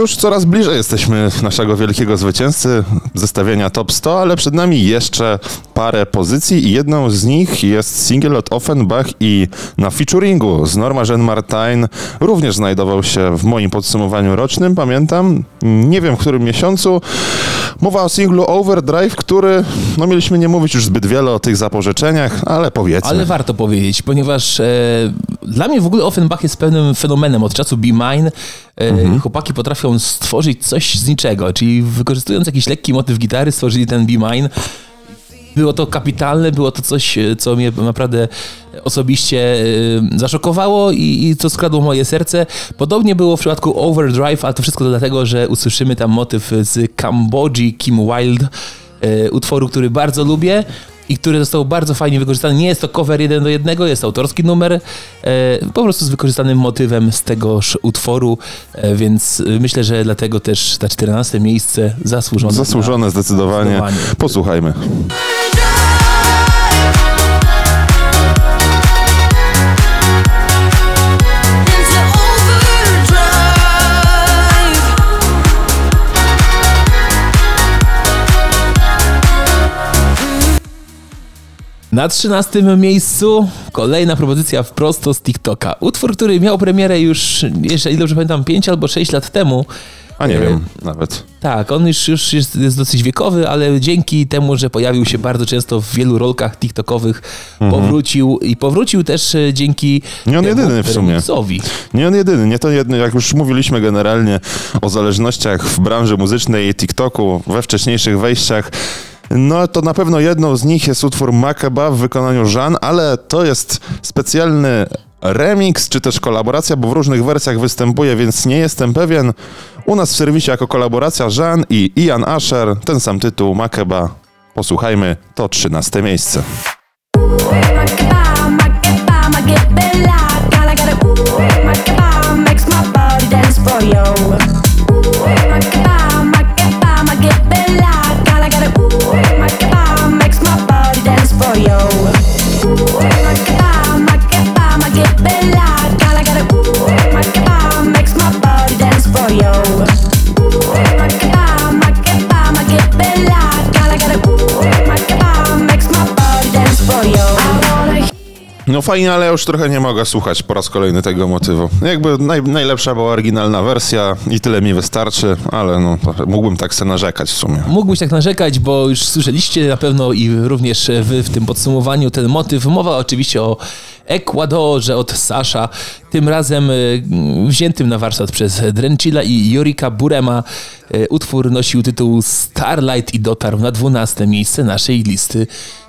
Solo coraz bliżej jesteśmy naszego wielkiego zwycięzcy zestawienia Top 100, ale przed nami jeszcze parę pozycji i jedną z nich jest single od Offenbach i na featuringu z Norma Jean Martin również znajdował się w moim podsumowaniu rocznym, pamiętam, nie wiem w którym miesiącu. Mowa o singlu Overdrive, który, no mieliśmy nie mówić już zbyt wiele o tych zapożyczeniach, ale powiedzmy. Ale warto powiedzieć, ponieważ e, dla mnie w ogóle Offenbach jest pewnym fenomenem od czasu Be Mine. E, Chłopaki potrafią stworzyć coś z niczego, czyli wykorzystując jakiś lekki motyw gitary stworzyli ten Be Mine. Było to kapitalne, było to coś, e, co mnie naprawdę osobiście e, zaszokowało i, i co skradło moje serce. Podobnie było w przypadku Overdrive, a to wszystko dlatego, że usłyszymy tam motyw z Kambodży, Kim Wilde, e, utworu, który bardzo lubię i który został bardzo fajnie wykorzystany. Nie jest to cover jeden do jednego, jest autorski numer, e, po prostu z wykorzystanym motywem z tegoż utworu, e, więc myślę, że dlatego też ta 14 miejsce zasłużone. Zasłużone zdecydowanie. Zdecydowanie. Posłuchajmy. Na 13 miejscu kolejna propozycja wprost z TikToka. Utwór, który miał premierę już, jeżeli dobrze pamiętam, 5 albo 6 lat temu. A nie E, wiem nawet. Tak, on już, już jest, jest dosyć wiekowy, ale dzięki temu, że pojawił się bardzo często w wielu rolkach TikTokowych, powrócił i powrócił też e, dzięki Nie on jedyny w sumie. remixowi. Nie on jedyny, nie to jedno, jak już mówiliśmy generalnie o zależnościach w branży muzycznej i TikToku we wcześniejszych wejściach, no to na pewno jedną z nich jest utwór Makeba w wykonaniu Jean, ale to jest specjalny remix, czy też kolaboracja, bo w różnych wersjach występuje, więc nie jestem pewien. U nas w serwisie jako kolaboracja Jean i Ian Asher, ten sam tytuł Makeba. Posłuchajmy, to 13 miejsce. for you. Ma che va, ma che va, ma che bella. No fajnie, ale już trochę nie mogę słuchać po raz kolejny tego motywu. Jakby naj, najlepsza była oryginalna wersja i tyle mi wystarczy, ale no, mógłbym tak se narzekać w sumie. Mógłbyś tak narzekać, bo już słyszeliście na pewno i również wy w tym podsumowaniu ten motyw. Mowa oczywiście o Ekwadorze od Sasha, tym razem y, wziętym na warsztat przez Drenchilla i Jorika Burema. Y, Utwór nosił tytuł Starlight i dotarł na 12 miejsce naszej listy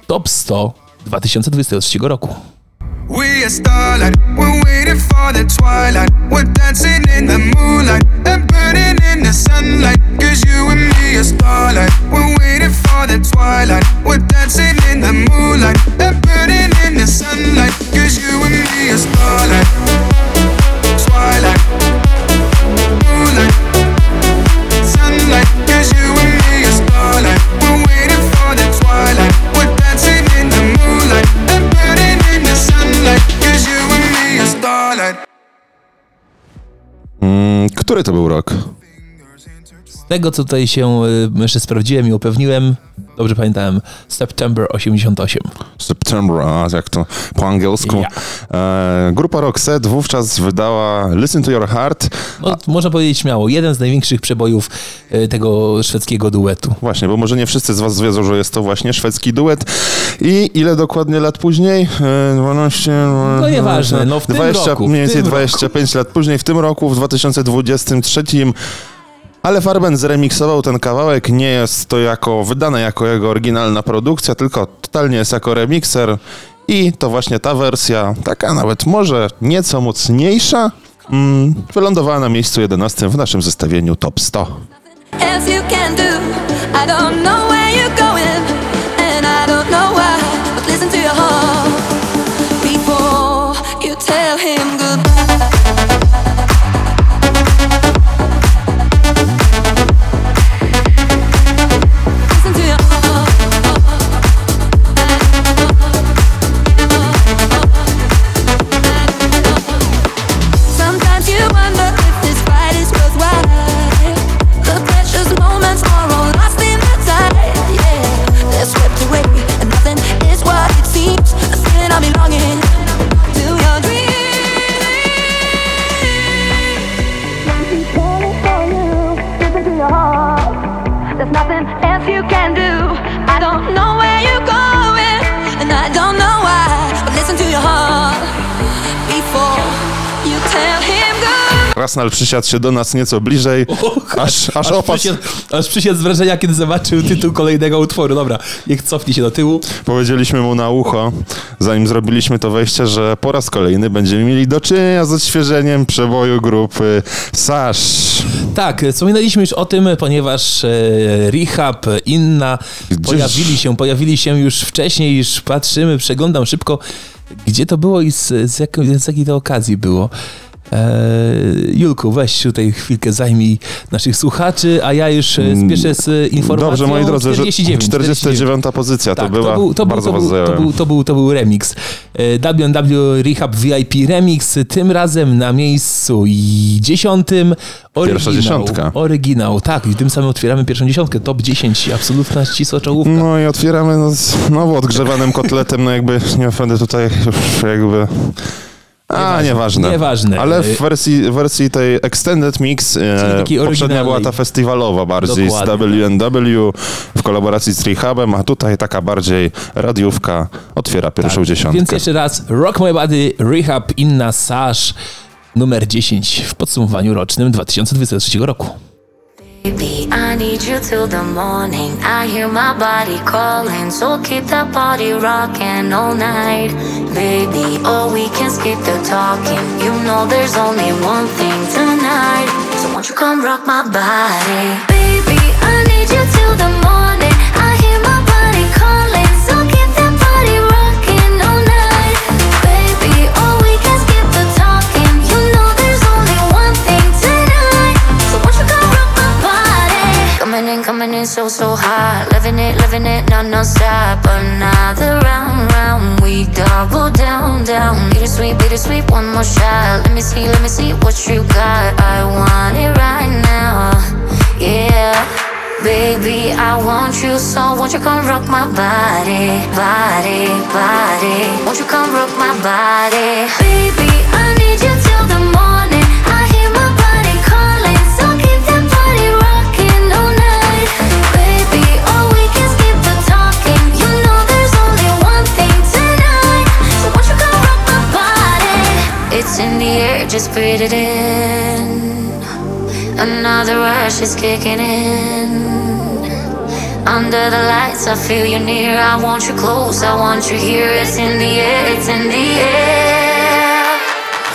Top 100 2023 roku. We are starlight, we're waiting for the twilight. To był rok? Tego, co tutaj się y, jeszcze sprawdziłem i upewniłem, dobrze pamiętałem, September 88. September, a jak to po angielsku. E, grupa Roxette wówczas wydała Listen to Your Heart. No, można powiedzieć śmiało, jeden z największych przebojów y, tego szwedzkiego duetu. Właśnie, bo może nie wszyscy z was wiedzą, że jest to właśnie szwedzki duet. I ile dokładnie lat później? E, 12... No nieważne, no w tym 20, roku, w Mniej więcej tym 25 lat później, w tym roku, w 2023. Ale Farben zremiksował ten kawałek, nie jest to jako wydane jako jego oryginalna produkcja, tylko totalnie jest jako remikser i to właśnie ta wersja, taka nawet może nieco mocniejsza, mm, wylądowała na miejscu 11 w naszym zestawieniu Top 100. Krasnal przysiadł się do nas nieco bliżej, aż, aż Aż opadł. przysiadł, aż przysiadł z wrażenia, kiedy zobaczył tytuł kolejnego utworu. Dobra, niech cofnie się do tyłu. Powiedzieliśmy mu na ucho, zanim zrobiliśmy to wejście, że po raz kolejny będziemy mieli do czynienia z odświeżeniem przeboju grupy Sash. Tak, wspominaliśmy już o tym, ponieważ e, Rehab, Inna Gdzieś- pojawili się, pojawili się już wcześniej, już patrzymy, przeglądam szybko, gdzie to było i z, z, jaką, z jakiej to okazji było. E, Julku, weź tutaj chwilkę zajmij naszych słuchaczy, a ja już e, spieszę z informacją. Dobrze, moi drodzy, że 49, 49 pozycja to tak, była. to był, to, był, Bardzo to, was był, to, był, to, był, to był remix. E, WNW Rehab VIP Remix, tym razem na miejscu dziesiątym oryginał. Pierwsza dziesiątka. Oryginał, tak, i tym samym otwieramy pierwszą dziesiątkę, top 10, absolutna ścisła czołówka. No i otwieramy no, znowu odgrzewanym kotletem, no jakby nie będę tutaj już jakby... A, Nieważne, nieważne. Ale w wersji, wersji tej Extended Mix e, poprzednia była ta festiwalowa bardziej Dokładnie. z WNW w kolaboracji z Rehabem, a tutaj taka bardziej radiówka otwiera pierwszą dziesiątkę. Tak, Więc jeszcze raz, Rock My Body, Rehab, Inna Sash, numer 10 w podsumowaniu rocznym 2023 roku. Baby, I need you till the morning. I hear my body calling, so keep that body rocking all night. Baby, oh, we can skip the talking. You know there's only one thing tonight. So won't you come rock my body? Baby, I need you till the morning. Coming in, so, so hot. Living it, living it, non stop. Another round, round. We double down, down. Bittersweet, bittersweet, one more shot. Let me see, let me see what you got. I want it right now. Yeah. Baby, I want you so won't you come rock my body, body, body Won't you come rock my body Baby, I need you till the morning It's in the air, just breathe it in Another rush is kicking in. Under the lights, I feel you near. I want you close, I want you here. It's in the air, it's in the air.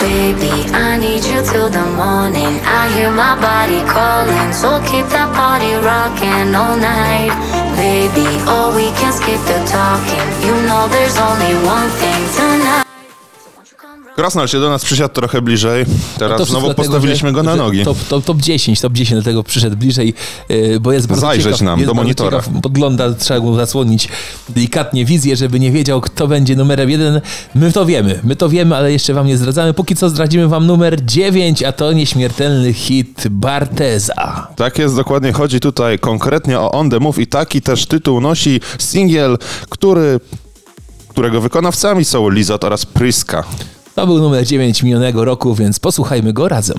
Baby, I need you till the morning. I hear my body calling, so keep that body rocking all night. Baby, oh, we can skip the talking. You know there's only one thing tonight. Krasnal się do nas przysiadł trochę bliżej. Teraz No znowu postawiliśmy dlatego, go na nogi. Top, top, top 10, top 10, dlatego przyszedł bliżej, yy, bo jest bardzo Zajrzeć ciekaw, nam do monitora. Ciekaw, podgląda, trzeba mu zasłonić delikatnie wizję, żeby nie wiedział, kto będzie numerem jeden. My to wiemy, my to wiemy, ale jeszcze wam nie zdradzamy. Póki co zdradzimy wam numer 9, a to nieśmiertelny hit Barteza. Tak jest, dokładnie chodzi tutaj konkretnie o On The Move i taki też tytuł nosi singiel, który, którego wykonawcami są Lizot oraz Priska. To był numer 9 minionego roku, więc posłuchajmy go razem.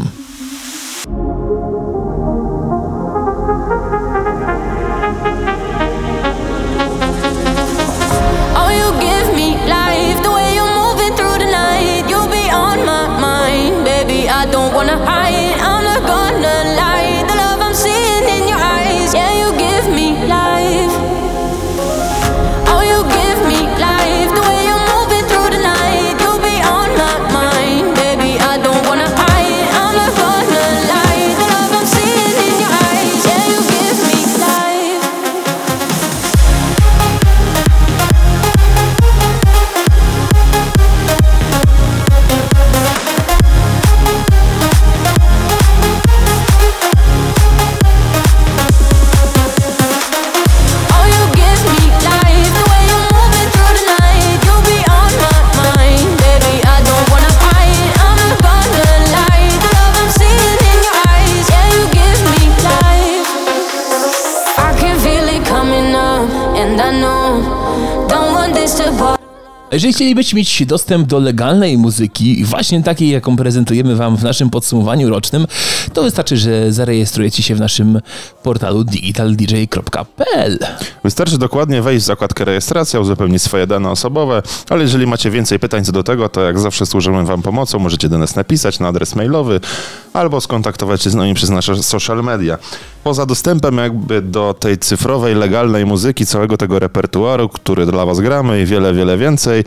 Jeżeli chcielibyście mieć dostęp do legalnej muzyki, właśnie takiej, jaką prezentujemy Wam w naszym podsumowaniu rocznym, to wystarczy, że zarejestrujecie się w naszym portalu digitaldj.pl. Wystarczy dokładnie wejść w zakładkę rejestracja, uzupełnić swoje dane osobowe, ale jeżeli macie więcej pytań co do tego, to jak zawsze służymy Wam pomocą, możecie do nas napisać na adres mailowy albo skontaktować się z nami przez nasze social media. Poza dostępem jakby do tej cyfrowej, legalnej muzyki, całego tego repertuaru, który dla Was gramy i wiele, wiele więcej,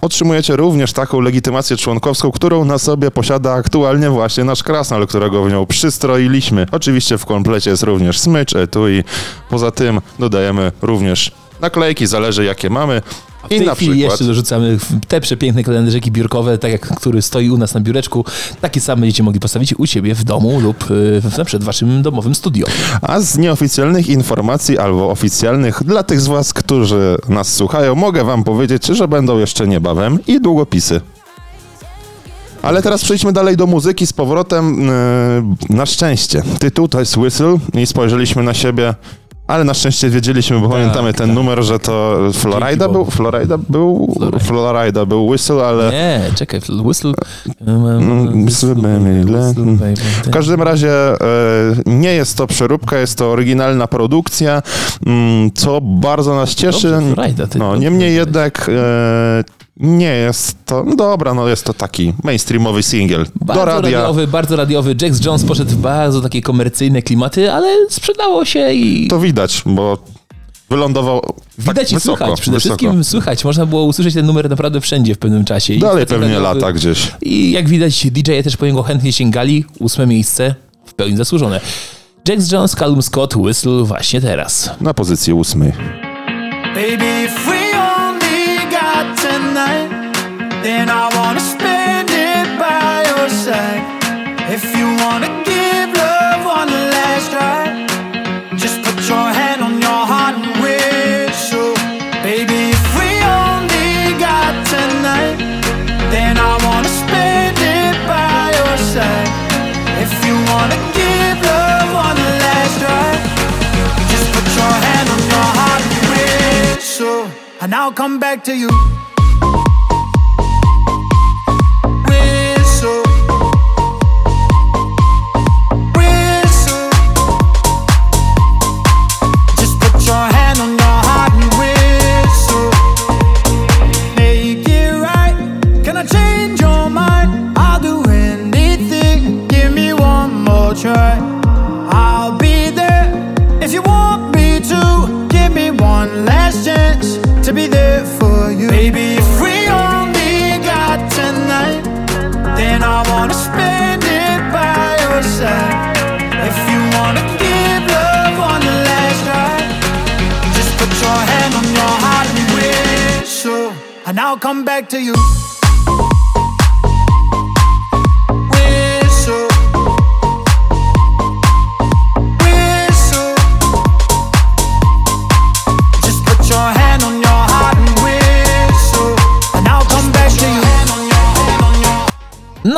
Otrzymujecie również taką legitymację członkowską, którą na sobie posiada aktualnie właśnie nasz krasnal, którego w nią przystroiliśmy. Oczywiście w komplecie jest również smycz, etui. Poza tym dodajemy również naklejki, zależy jakie mamy. W tej chwili jeszcze dorzucamy te przepiękne kalendarzyki biurkowe, tak jak który stoi u nas na biureczku. Takie same będziecie mogli postawić u siebie w domu lub y, na przykład w waszym domowym studio. A z nieoficjalnych informacji albo oficjalnych dla tych z Was, którzy nas słuchają, mogę Wam powiedzieć, że będą jeszcze niebawem i długopisy. Ale teraz przejdźmy dalej do muzyki z powrotem. Yy, na szczęście. Tytuł to jest Whistle i spojrzeliśmy na siebie. Ale na szczęście wiedzieliśmy, bo pamiętamy ten numer, że to Florida był, Florida był, Florida był Whistle, ale Nie, czekaj, whistle. Mm, whistle, baby, let- Whistle, baby. W każdym razie e, nie jest to przeróbka, jest to oryginalna produkcja, mm, co bardzo nas cieszy. Dobrze, Florida, ty no, niemniej powiedziałeś. jednak e, Nie jest to, no dobra, no jest to taki mainstreamowy singiel. Bardzo Do radia. radiowy, bardzo radiowy. Jax Jones poszedł w bardzo takie komercyjne klimaty, ale sprzedało się i To widać, bo wylądował widać tak i wysoko, słychać. Przede wysoko. wszystkim słychać. Można było usłyszeć ten numer naprawdę wszędzie w pewnym czasie. I Dalej pewnie radiowy- lata gdzieś. I jak widać, DJ-e też po niego chętnie sięgali. Ósme miejsce, w pełni zasłużone. Jax Jones, Callum Scott, Whistle właśnie teraz. Na pozycji ósmej. Baby, back to you.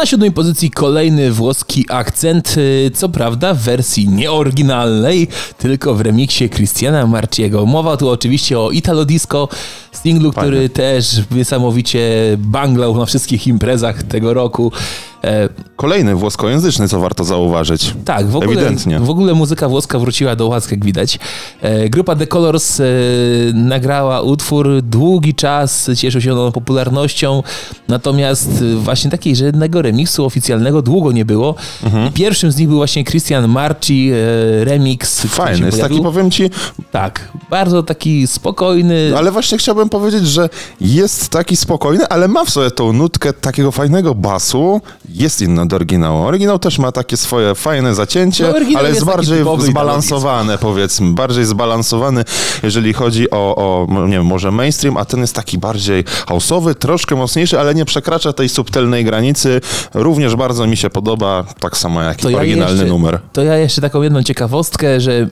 Na siódmej pozycji kolejny włoski akcent, y, co prawda w wersji nieoryginalnej, tylko w remiksie Christiana Marciego. Mowa tu oczywiście o Italo Disco, singlu, który też niesamowicie banglał na wszystkich imprezach tego roku. Kolejny włoskojęzyczny, co warto zauważyć. tak, w ogóle, Ewidentnie. w ogóle muzyka włoska wróciła do łask, jak widać. E, grupa The Colors e, nagrała utwór, długi czas cieszył się on popularnością, natomiast e, właśnie takiej żadnego remiksu oficjalnego długo nie było. Mhm. Pierwszym z nich był właśnie Christian Marci e, remix. Fajny, jest taki, powiem ci, Tak, bardzo taki spokojny. ale właśnie chciałbym powiedzieć, że jest taki spokojny, ale ma w sobie tą nutkę takiego fajnego basu. Jest inny oryginału. Oryginał też ma takie swoje fajne zacięcie, No, ale jest, jest bardziej typowy zbalansowany, powiedzmy. Bardziej zbalansowany, jeżeli chodzi o, o, nie wiem, może mainstream, a ten jest taki bardziej houseowy, troszkę mocniejszy, ale nie przekracza tej subtelnej granicy. Również bardzo mi się podoba, tak samo jak i oryginalny jeszcze, numer. To ja jeszcze taką jedną ciekawostkę, że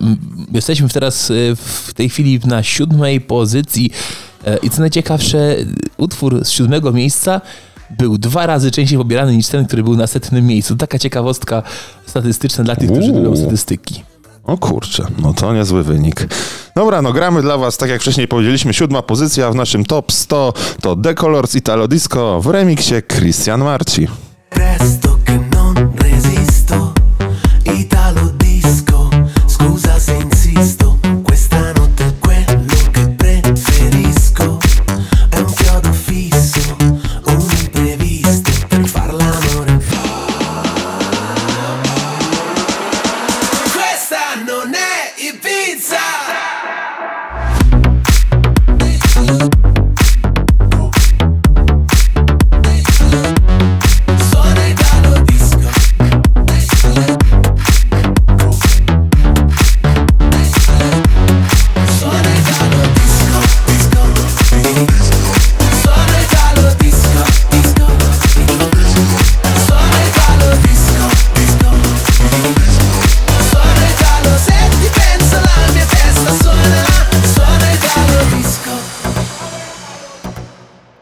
jesteśmy teraz y, w tej chwili na siódmej pozycji e, i co najciekawsze, utwór z siódmego miejsca był dwa razy częściej pobierany niż ten, który był na setnym miejscu. Taka ciekawostka statystyczna dla tych, którzy Uuu. lubią statystyki. O kurczę, no to niezły wynik. Dobra, no gramy dla was, tak jak wcześniej powiedzieliśmy, siódma pozycja w naszym top 100 to Decolors Italo Disco w remiksie Christian Marci. Presto